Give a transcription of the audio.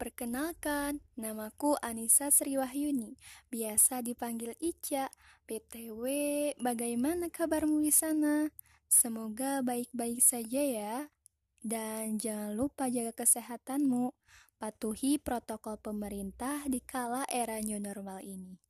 perkenalkan, namaku Anissa Sriwahyuni, biasa dipanggil Ica. PTW, bagaimana kabarmu di sana? Semoga baik-baik saja ya. Dan jangan lupa jaga kesehatanmu. Patuhi protokol pemerintah di kala era new normal ini.